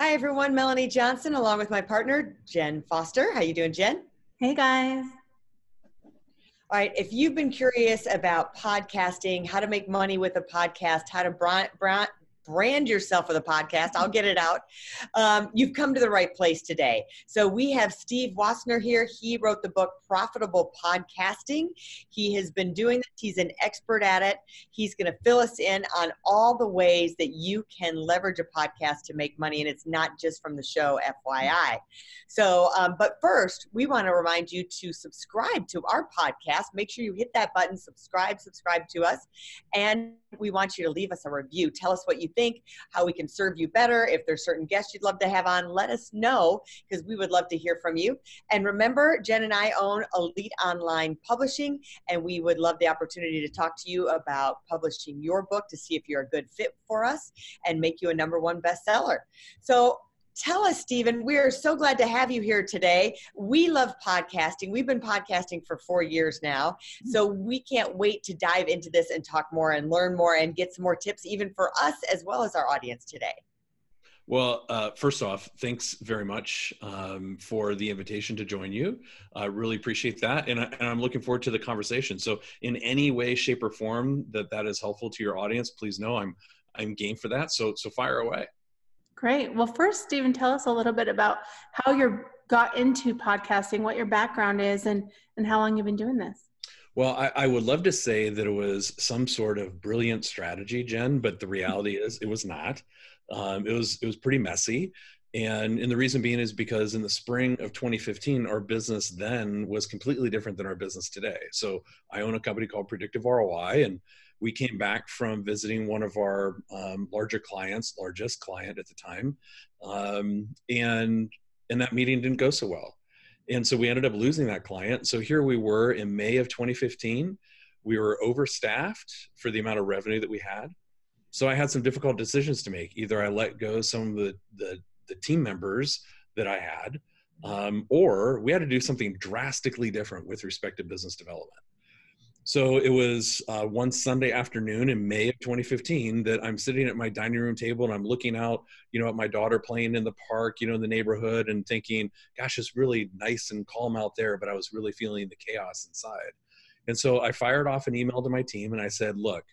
Hi everyone, Melanie Johnson along with my partner Jen Foster. How you doing, Jen? Hey guys. All right, if you've been curious about podcasting, how to make money with a podcast, how to brand yourself with a podcast. I'll get it out. Um, you've come to the right place today. So we have Steve Woessner here. He wrote the book Profitable Podcasting. He has been doing this. He's an expert at it. He's going to fill us in on all the ways that you can leverage a podcast to make money, and it's not just from the show, FYI. So, um, but first, we want to remind you to subscribe to our podcast. Make sure you hit that button, subscribe, subscribe to us, and we want you to leave us a review. Tell us what you think, how we can serve you better. If there's certain guests you'd love to have on, let us know because we would love to hear from you. And remember, Jen and I own Elite Online Publishing, and we would love the opportunity to talk to you about publishing your book to see if you're a good fit for us and make you a number one bestseller. So Tell us, Stephen, we are so glad to have you here today. We love podcasting. We've been podcasting for four years now. So we can't wait to dive into this and talk more and learn more and get some more tips, even for us as well as our audience today. Well, uh, first off, thanks very much um, for the invitation to join you. I really appreciate that, and, I, and I'm looking forward to the conversation. So, in any way, shape, or form that that is helpful to your audience, please know I'm I'm game for that. So, so fire away. Great. Well, first, Stephen, tell us a little bit about how you got into podcasting, what your background is, and and how long you've been doing this. Well, I, I, would love to say that it was some sort of brilliant strategy, Jen, but the reality is it was not. Um, it was it was pretty messy, and and the reason being is because in the spring of 2015, our business then was completely different than our business today. So I own a company called Predictive ROI, and we came back from visiting one of our um, larger clients, largest client at the time, um, and and that meeting didn't go so well, and so we ended up losing that client. So here we were in May of 2015. We were overstaffed for the amount of revenue that we had. So I had some difficult decisions to make. Either I let go some of the the, the team members that I had, um, or we had to do something drastically different with respect to business development. So it was uh, one Sunday afternoon in May of 2015 that I'm sitting at my dining room table and I'm looking out, you know, at my daughter playing in the park, you know, in the neighborhood and thinking, gosh, it's really nice and calm out there, but I was really feeling the chaos inside. And so I fired off an email to my team and I said, look,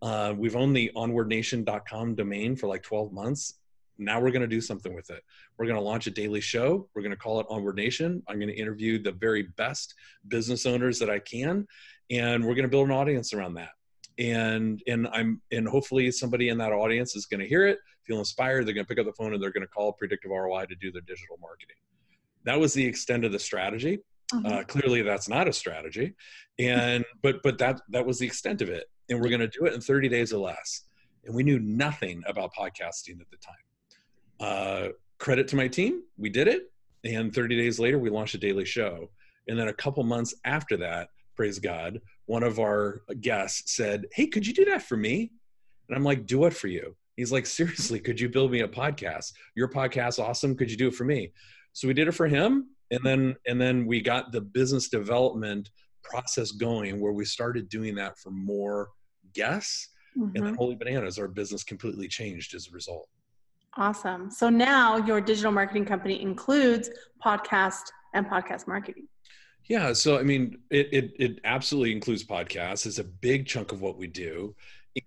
uh, we've owned the onwardnation.com domain for like 12 months. Now we're going to do something with it. We're going to launch a daily show. We're going to call it Onward Nation. I'm going to interview the very best business owners that I can and we're going to build an audience around that. And and i'm and hopefully somebody in that audience is going to hear it feel inspired they're going to pick up the phone and they're going to call predictive roi to do their digital marketing. That was the extent of the strategy. Mm-hmm. uh, clearly that's not a strategy. And but but that that was the extent of it. And we're going to do it in 30 days or less. And we knew nothing about podcasting at the time. Uh, credit to my team we did it. And 30 days later we launched a daily show. And then a couple months after that praise God, one of our guests said, Hey, could you do that for me? And I'm like, Do what for you? He's like, Seriously, could you build me a podcast? Your podcast awesome. Could you do it for me? So we did it for him. And then and then we got the business development process going where we started doing that for more guests. Mm-hmm. And then mm-hmm. Holy Bananas, our business completely changed as a result. Awesome. So now your digital marketing company includes podcast and podcast marketing. Yeah, so I mean, it, it it absolutely includes podcasts. It's a big chunk of what we do,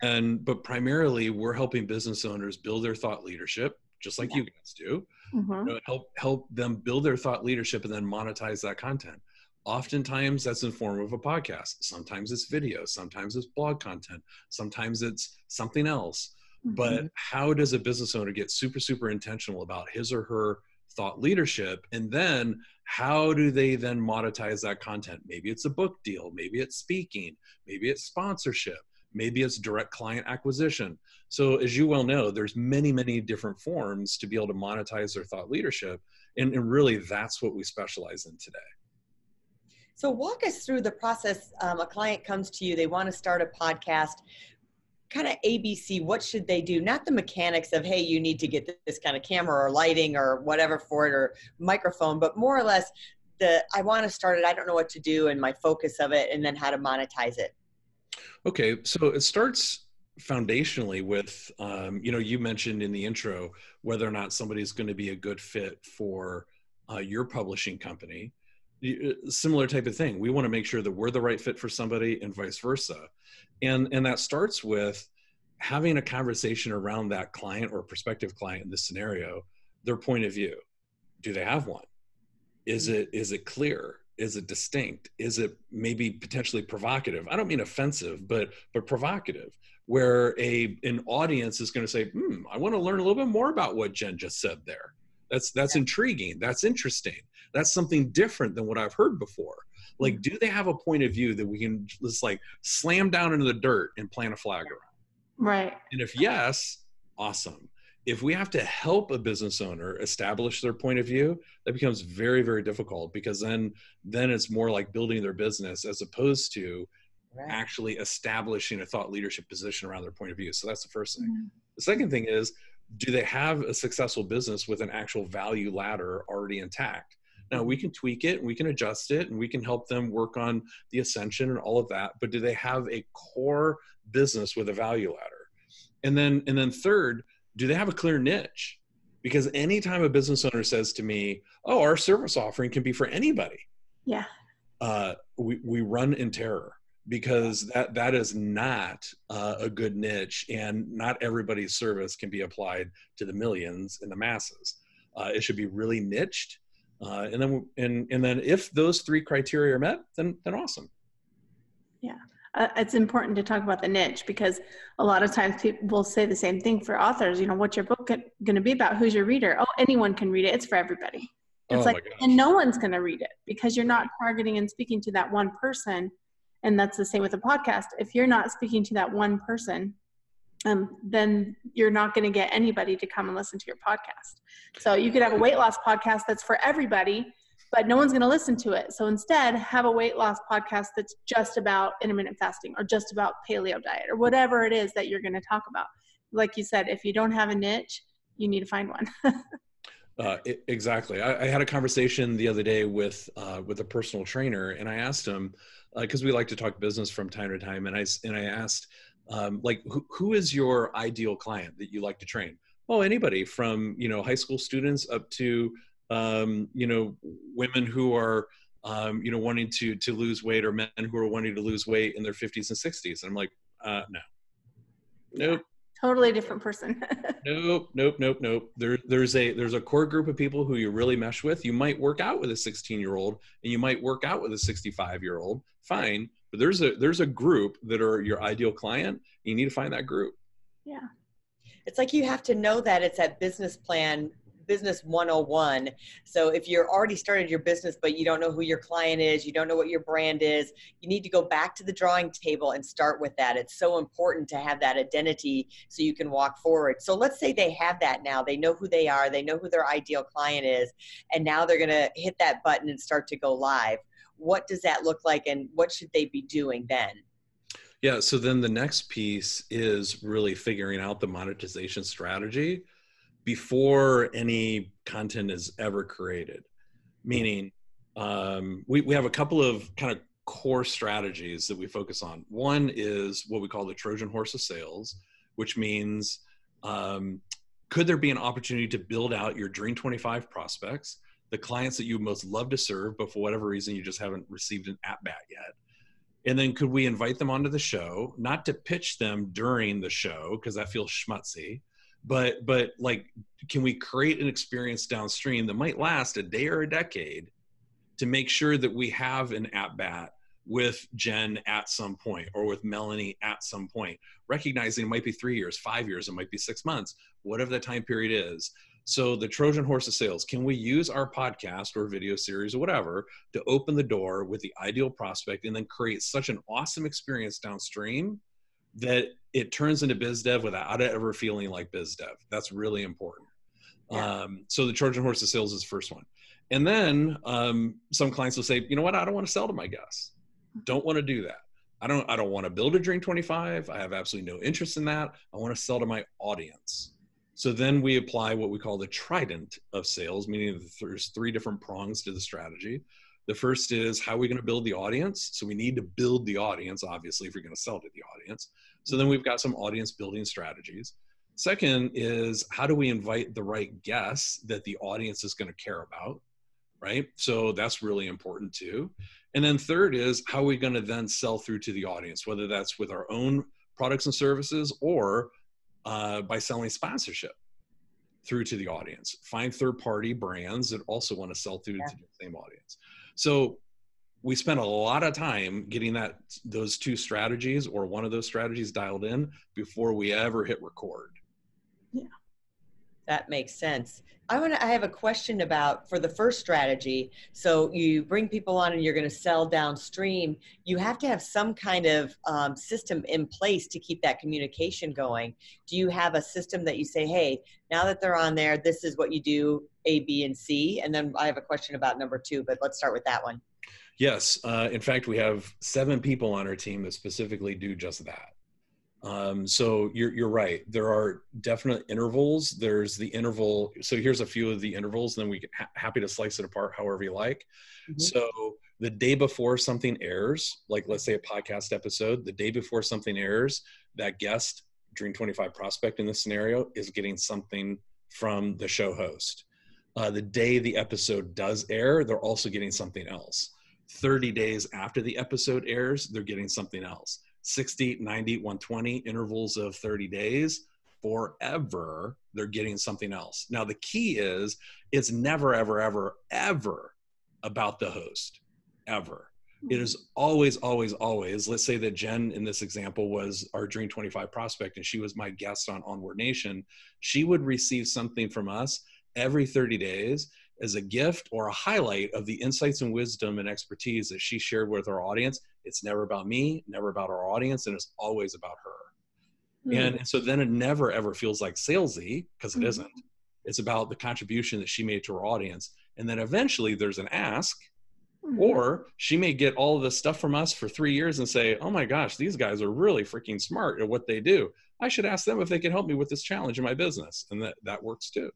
and but primarily we're helping business owners build their thought leadership, just like yeah. you guys do. Mm-hmm. You know, help help them build their thought leadership and then monetize that content. Oftentimes that's in form of a podcast. Sometimes it's video. Sometimes it's blog content. Sometimes it's something else. Mm-hmm. But how does a business owner get super super intentional about his or her thought leadership and then how do they then monetize that content? Maybe it's a book deal maybe it's speaking maybe it's sponsorship maybe it's direct client acquisition. So as you well know there's many many different forms to be able to monetize their thought leadership and, and really that's what we specialize in today. So walk us through the process um, a client comes to you they want to start a podcast kind of abc what should they do? Not the mechanics of hey you need to get this kind of camera or lighting or whatever for it or microphone but more or less the i want to start it i don't know what to do and my focus of it and then how to monetize it. Okay so it starts foundationally with um, you know you mentioned in the intro whether or not somebody's going to be a good fit for uh, your publishing company similar type of thing. We want to make sure that we're the right fit for somebody and vice versa. And and that starts with having a conversation around that client or prospective client in this scenario their point of view. Do they have one? Is mm-hmm. it is it clear? Is it distinct? Is it maybe potentially provocative? I don't mean offensive but but provocative where a an audience is going to say hmm i want to learn a little bit more about what jen just said there. That's that's yeah. intriguing. That's interesting that's something different than what i've heard before. Like mm-hmm. do they have a point of view that we can just like slam down into the dirt and plant a flag around? Right. And if yes awesome. If we have to help a business owner establish their point of view that becomes very very difficult because then then it's more like building their business as opposed to right. actually establishing a thought leadership position around their point of view. So that's the first thing. Mm-hmm. the second thing is do they have a successful business with an actual value ladder already intact now we can tweak it and we can adjust it and we can help them work on the ascension and all of that but do they have a core business with a value ladder and then and then third do they have a clear niche? Because anytime a business owner says to me, "Oh, our service offering can be for anybody," yeah, uh, we we run in terror because that that is not uh, a good niche, and not everybody's service can be applied to the millions and the masses. Uh, it should be really niched, uh, and then and and then if those three criteria are met, then then awesome. Yeah uh, it's important to talk about the niche because a lot of times people will say the same thing for authors. You know, what's your book going to be about? Who's your reader? Oh, anyone can read it. It's for everybody. It's oh like, and no one's going to read it because you're not targeting and speaking to that one person. And that's the same with a podcast. If you're not speaking to that one person, um, then you're not going to get anybody to come and listen to your podcast. So you could have a weight loss podcast that's for everybody, but no one's going to listen to it. So instead, have a weight loss podcast that's just about intermittent fasting or just about paleo diet or whatever it is that you're going to talk about. Like you said, if you don't have a niche, you need to find one. uh, exactly. I, I, had a conversation the other day with uh, with a personal trainer, and I asked him because uh, we like to talk business from time to time, and I and I asked um, like who, who is your ideal client that you like to train? Oh, anybody from you know high school students up to um, you know, women who are, um, you know, wanting to to lose weight or men who are wanting to lose weight in their 50s and 60s. And I'm like, uh, no, nope. Totally different person. nope, nope, nope, nope. There, there's a there's a core group of people who you really mesh with. You might work out with a 16 year old, and you might work out with a 65 year old. Fine, but there's a there's a group that are your ideal client. You need to find that group. Yeah it's like you have to know that it's that business plan business 101 so if you're already started your business but you don't know who your client is you don't know what your brand is you need to go back to the drawing table and start with that. It's so important to have that identity so you can walk forward. So let's say they have that now. They know who they are. They know who their ideal client is. And now they're going to hit that button and start to go live. What does that look like and what should they be doing then yeah so then the next piece is really figuring out the monetization strategy before any content is ever created. Meaning, um, we, we have a couple of kind of core strategies that we focus on. One is what we call the Trojan horse of sales, which means um, could there be an opportunity to build out your Dream 25 prospects, the clients that you most love to serve, but for whatever reason you just haven't received an at bat yet? And then could we invite them onto the show, not to pitch them during the show because that feels schmutzy, but but like can we create an experience downstream that might last a day or a decade to make sure that we have an at bat with Jen at some point or with Melanie at some point, recognizing it might be three years, five years, it might be six months, whatever the time period is. So, the Trojan horse of sales can we use our podcast or video series or whatever to open the door with the ideal prospect and then create such an awesome experience downstream that it turns into biz dev without ever feeling like biz dev. That's really important. Yeah. Um, so the Trojan horse of sales is the first one. And then um, some clients will say, you know what, I don't want to sell to my guests. Don't want to do that. I don't I don't want to build a Dream 25. I have absolutely no interest in that. I want to sell to my audience. So then we apply what we call the trident of sales, meaning there's three different prongs to the strategy. The first is how are we going to build the audience? So we need to build the audience, obviously, if you're going to sell to the audience. So then we've got some audience building strategies. Second is how do we invite the right guests that the audience is going to care about? Right. So that's really important too. And then third is how are we going to then sell through to the audience, whether that's with our own products and services or uh, by selling sponsorship through to the audience. Find third party brands that also want to sell through yeah. to the same audience. So we spent a lot of time getting that those two strategies or one of those strategies dialed in before we ever hit record. Yeah. That makes sense. I want to I have a question about for the first strategy. So you bring people on and you're going to sell downstream. You have to have some kind of um, system in place to keep that communication going. Do you have a system that you say, hey, now that they're on there, this is what you do A, B, and C? And then I have a question about number two, but let's start with that one. Yes. Uh, in fact, we have seven people on our team that specifically do just that. Um, so you're you're right. There are definite intervals. There's the interval. So here's a few of the intervals. And then we get ha- happy to slice it apart however you like. Mm-hmm. So the day before something airs, like let's say a podcast episode, the day before something airs, that guest, Dream 25 prospect in this scenario, is getting something from the show host. Uh, the day the episode does air, they're also getting something else. 30 days after the episode airs, they're getting something else 60, 90, 120 intervals of 30 days forever, they're getting something else. Now, the key is it's never, ever, ever, ever about the host, ever. It is always, always, always. Let's say that Jen in this example was our Dream 25 prospect and she was my guest on Onward Nation. She would receive something from us every 30 days as a gift or a highlight of the insights and wisdom and expertise that she shared with our audience. It's never about me, never about our audience, and it's always about her. Mm. And, so then it never ever feels like salesy because it mm. not It's about the contribution that she made to her audience. And then eventually there's an ask, mm. or she may get all of this stuff from us for three years and say, Oh my gosh, these guys are really freaking smart at what they do. I should ask them if they can help me with this challenge in my business. And that, that works too.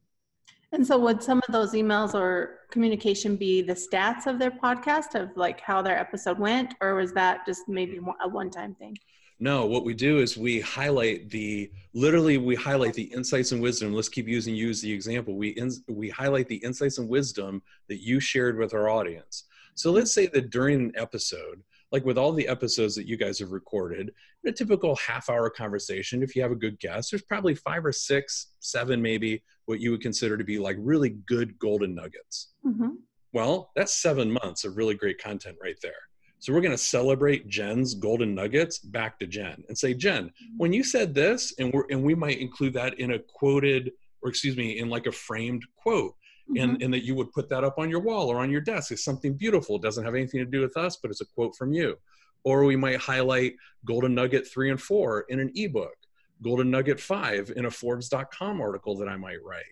And so, would some of those emails or communication be the stats of their podcast of like how their episode went, or was that just maybe a one time thing? No, what we do is we highlight the literally we highlight the insights and wisdom. Let's keep using you as the example. We in, we highlight the insights and wisdom that you shared with our audience. So let's say that during an episode, like with all the episodes that you guys have recorded, in a typical half hour conversation, if you have a good guest, there's probably five or six, seven maybe, what you would consider to be like really good golden nuggets. Mm-hmm. Well, that's seven months of really great content right there. So we're going to celebrate Jen's golden nuggets back to Jen and say, Jen, when you said this, and we're and we might include that in a quoted, or excuse me, in like a framed quote mm-hmm. and, and that you would put that up on your wall or on your desk. It's something beautiful. It doesn't have anything to do with us, but it's a quote from you. Or we might highlight Golden Nugget three and four in an ebook, Golden Nugget five in a Forbes.com article that I might write,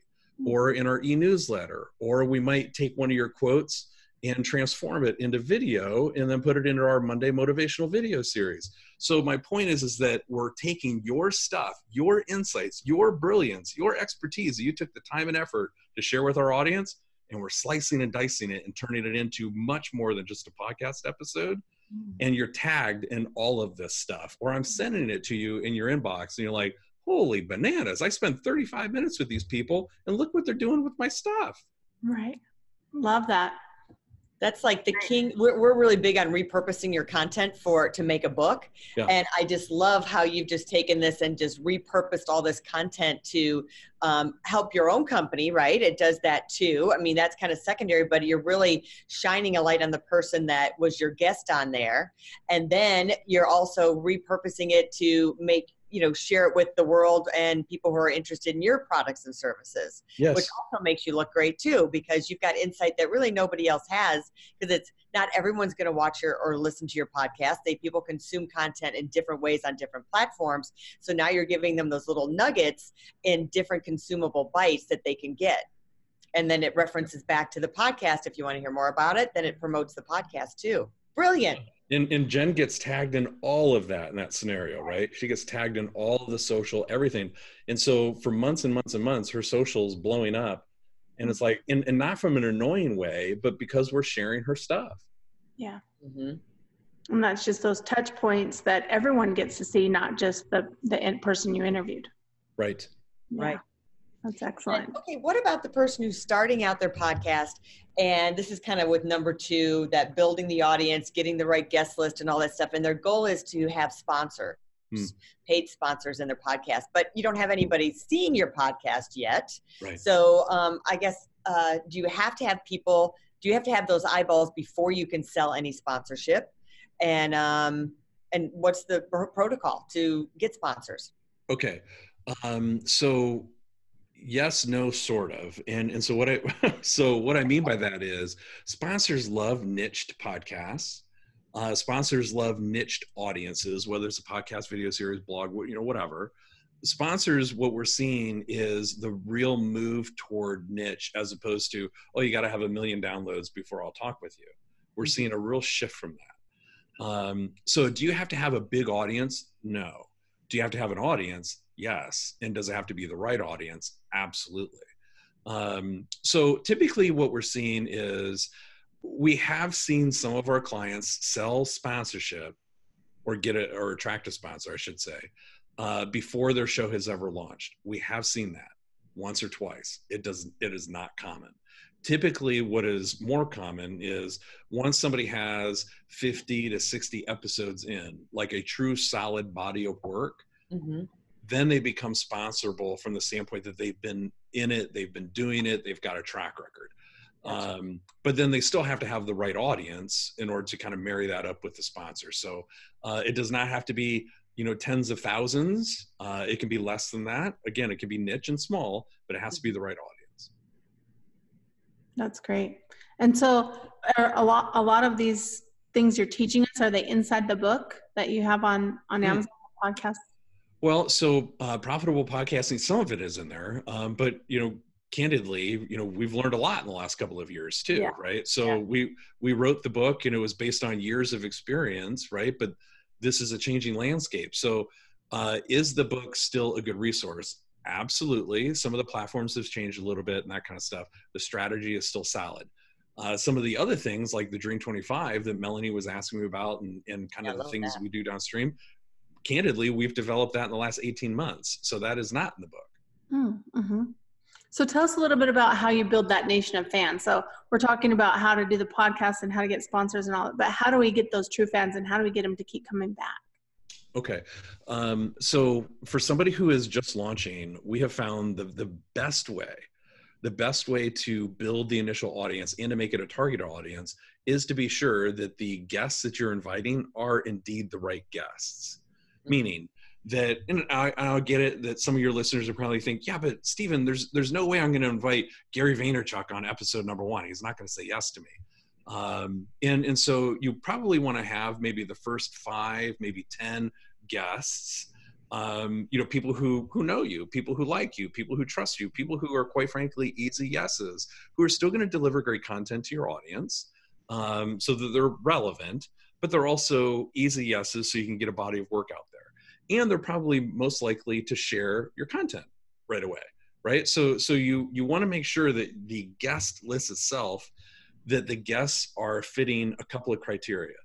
mm-hmm. or in our e newsletter. Or we might take one of your quotes and transform it into video and then put it into our Monday motivational video series. So my point is is that we're taking your stuff, your insights, your brilliance, your expertise that you took the time and effort to share with our audience and we're slicing and dicing it and turning it into much more than just a podcast episode mm. and you're tagged in all of this stuff or i'm sending it to you in your inbox and you're like holy bananas i spent 35 minutes with these people and look what they're doing with my stuff right love that that's like the king we're, we're really big on repurposing your content for to make a book. Yeah. and i just love how you've just taken this and just repurposed all this content to um, help your own company right? It does that too. I mean that's kind of secondary but you're really shining a light on the person that was your guest on there. And then you're also repurposing it to make you know share it with the world and people who are interested in your products and services yes. which also makes you look great too because you've got insight that really nobody else has because it's not everyone's going to watch your or listen to your podcast. They people consume content in different ways on different platforms. So now you're giving them those little nuggets in different consumable bites that they can get. And then it references back to the podcast if you want to hear more about it. Then it promotes the podcast too brilliant and, and Jen gets tagged in all of that in that scenario, right? She gets tagged in all of the social, everything. And so for months and months and months, her social's blowing up. And it's like, and, and not from an annoying way, but because we're sharing her stuff. Yeah. Mm-hmm. And that's just those touch points that everyone gets to see, not just the, the person you interviewed. Right. Yeah. Right. That's excellent. And, okay, what about the person who's starting out their podcast? And this is kind of with number two that building the audience, getting the right guest list, and all that stuff. And their goal is to have sponsors, hmm. paid sponsors in their podcast, but you don't have anybody seeing your podcast yet. Right. So um, I guess, uh, do you have to have people? Do you have to have those eyeballs before you can sell any sponsorship? And um, and what's the protocol to get sponsors? Okay. Um, so yes no sort of. And and so what i so what i mean by that is sponsors love niched podcasts. Uh, sponsors love niched audiences whether it's a podcast video series blog you know whatever. Sponsors what we're seeing is the real move toward niche as opposed to oh you got to have a million downloads before i'll talk with you. We're mm-hmm. seeing a real shift from that. Um, so do you have to have a big audience? No. Do you have to have an audience Yes. And does it have to be the right audience? Absolutely. Um, so typically, what we're seeing is we have seen some of our clients sell sponsorship or get it or attract a sponsor, I should say, uh, before their show has ever launched. We have seen that once or twice. It does. It is not common. Typically, what is more common is once somebody has 50 to 60 episodes in, like a true solid body of work, mm-hmm then they become sponsorable from the standpoint that they've been in it, they've been doing it, they've got a track record. Um, but then they still have to have the right audience in order to kind of marry that up with the sponsor. So uh, it does not have to be you know tens of thousands. Uh, it can be less than that. Again, it can be niche and small, but it has to be the right audience. That's great. And so, a lot a lot of these things you're teaching us are they inside the book that you have on on hmm. Amazon mm. podcast? Well, so uh, profitable podcasting, some of it is in there, um, but you know, candidly, you know, we've learned a lot in the last couple of years too, yeah. right? So yeah. we we wrote the book, and it was based on years of experience, right? But this is a changing landscape. So, uh, is the book still a good resource? Absolutely. Some of the platforms have changed a little bit and that kind of stuff. The strategy is still solid. Uh, some of the other things like the Dream 25 that Melanie was asking me about and, and kind of the things that. we do downstream, candidly, we've developed that in the last 18 months. So that is not in the book. Hmm, mm-hmm. So tell us a little bit about how you build that nation of fans. So we're talking about how to do the podcast and how to get sponsors and all that, but how do we get those true fans and how do we get them to keep coming back? Okay. Um, so for somebody who is just launching, we have found the, the best way, the best way to build the initial audience and to make it a target audience is to be sure that the guests that you're inviting are indeed the right guests meaning that and I, I'll get it that some of your listeners are probably think, yeah, but Stephen, there's there's no way I'm going to invite Gary Vaynerchuk on episode number one. He's not going to say yes to me. Um, and and so you probably want to have maybe the first five, maybe ten guests. Um, you know, people who who know you, people who like you, people who trust you, people who are quite frankly easy yeses, who are still going to deliver great content to your audience, um, so that they're relevant but they're also easy yeses so you can get a body of work out and they're probably most likely to share your content right away right? So so you you want to make sure that the guest list itself that the guests are fitting a couple of criteria.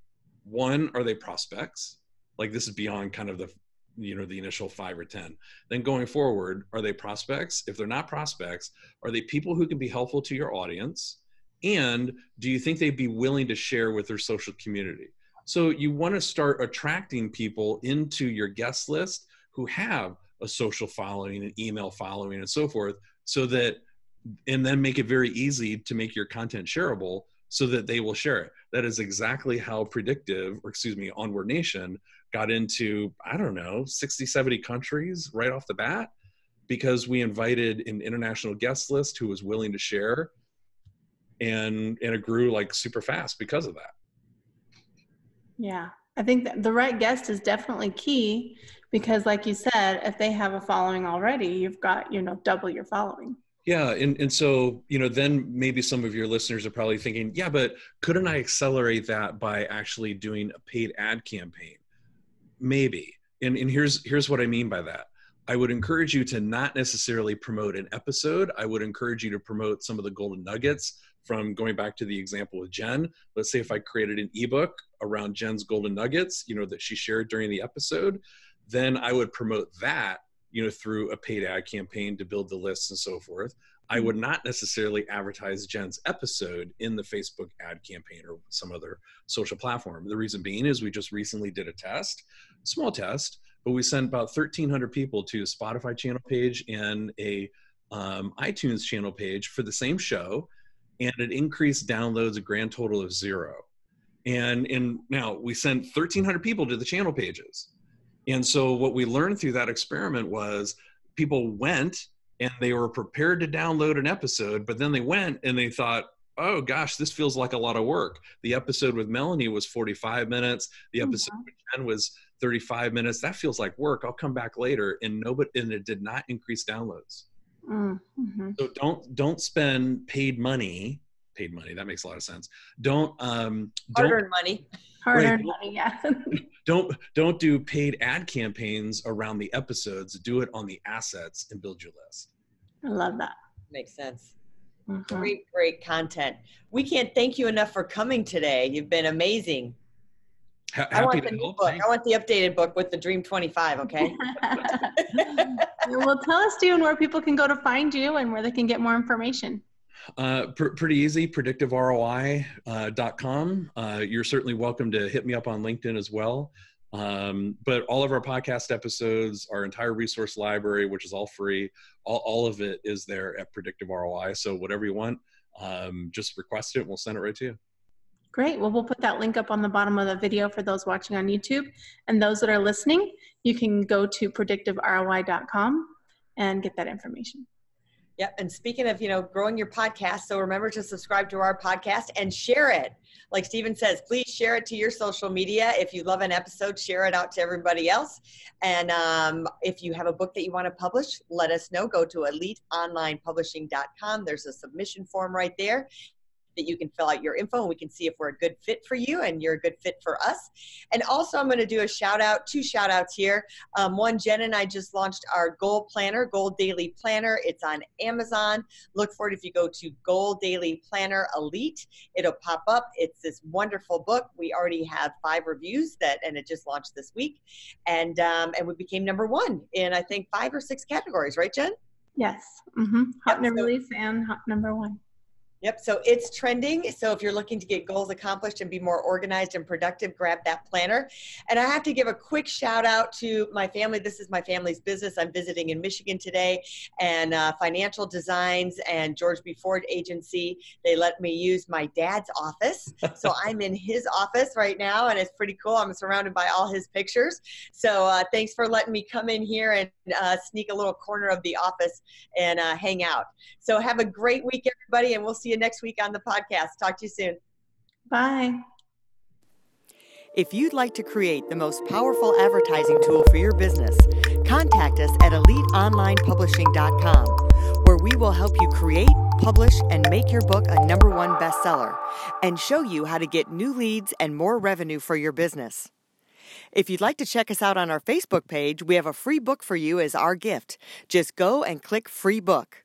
One are they prospects? Like this is beyond kind of the you know the initial five or ten. Then going forward are they prospects? If they're not prospects are they people who can be helpful to your audience? And do you think they'd be willing to share with their social community so you want to start attracting people into your guest list who have a social following, an email following, and so forth, so that, and then make it very easy to make your content shareable so that they will share it. That is exactly how predictive, or excuse me, Onward Nation got into, I don't know, 60, 70 countries right off the bat because we invited an international guest list who was willing to share and and it grew like super fast because of that. Yeah. I think that the right guest is definitely key because like you said, if they have a following already, you've got, you know, double your following. Yeah, and, and so you know, then maybe some of your listeners are probably thinking, yeah, but couldn't I accelerate that by actually doing a paid ad campaign? Maybe. And and here's here's what I mean by that. I would encourage you to not necessarily promote an episode. I would encourage you to promote some of the golden nuggets from going back to the example with Jen. Let's say if I created an ebook around Jen's golden nuggets, you know, that she shared during the episode, then I would promote that you know through a paid ad campaign to build the lists and so forth i would mm-hmm. not necessarily advertise jen's episode in the facebook ad campaign or some other social platform the reason being is we just recently did a test small test but we sent about 1300 people to a spotify channel page and a um, itunes channel page for the same show and it increased downloads a grand total of zero and and now we sent 1300 people to the channel pages and so what we learned through that experiment was people went and they were prepared to download an episode, but then they went and they thought, oh gosh, this feels like a lot of work. The episode with Melanie was 45 minutes. The mm-hmm. episode mm-hmm. with Jen was 35 minutes. That feels like work. I'll come back later. And nobody and it did not increase downloads. Mm-hmm. So don't don't spend paid money. Paid money. That makes a lot of sense. Don't um don't, hard-earned money. Hard-earned right, money, yeah. don't don't do paid ad campaigns around the episodes do it on the assets and build your list i love that makes sense mm-hmm. great great content we can't thank you enough for coming today you've been amazing I want the new book. I want the updated book with the Dream 25, okay? well, tell us, Steven, where people can go to find you and where they can get more information. Uh, pr- pretty easy, predictiveroi.com. Uh, uh, you're certainly welcome to hit me up on LinkedIn as well. Um, but all of our podcast episodes, our entire resource library, which is all free, all, all of it is there at Predictive ROI. So whatever you want, um, just request it. and We'll send it right to you. Great. Well, we'll put that link up on the bottom of the video for those watching on YouTube. And those that are listening, you can go to predictiveroi.com and get that information. Yep. And speaking of, you know, growing your podcast, so remember to subscribe to our podcast and share it. Like Steven says, please share it to your social media. If you love an episode, share it out to everybody else. And um, if you have a book that you want to publish, let us know. Go to eliteonlinepublishing.com. There's a submission form right there that you can fill out your info and we can see if we're a good fit for you and you're a good fit for us. And also, I'm going to do a shout out, two shout outs here. Um, one, Jen and I just launched our Goal Planner, Goal Daily Planner. It's on Amazon. Look for it if you go to Goal Daily Planner Elite. It'll pop up. It's this wonderful book. We already have five reviews that, and it just launched this week. And, um, and we became number one in, I think, five or six categories, right, Jen? Yes. Mm-hmm. Hot yep. number release and hot number one. Yep. So it's trending. So if you're looking to get goals accomplished and be more organized and productive, grab that planner. And I have to give a quick shout out to my family. This is my family's business. I'm visiting in Michigan today, and uh, Financial Designs and George B. Ford Agency. They let me use my dad's office. so I'm in his office right now, and it's pretty cool. I'm surrounded by all his pictures. So uh, thanks for letting me come in here and uh, sneak a little corner of the office and uh, hang out. So have a great week, everybody, and we'll see see you next week on the podcast. Talk to you soon. Bye. If you'd like to create the most powerful advertising tool for your business, contact us at eliteonlinepublishing.com, where we will help you create, publish, and make your book a number one bestseller and show you how to get new leads and more revenue for your business. If you'd like to check us out on our Facebook page, we have a free book for you as our gift. Just go and click free book.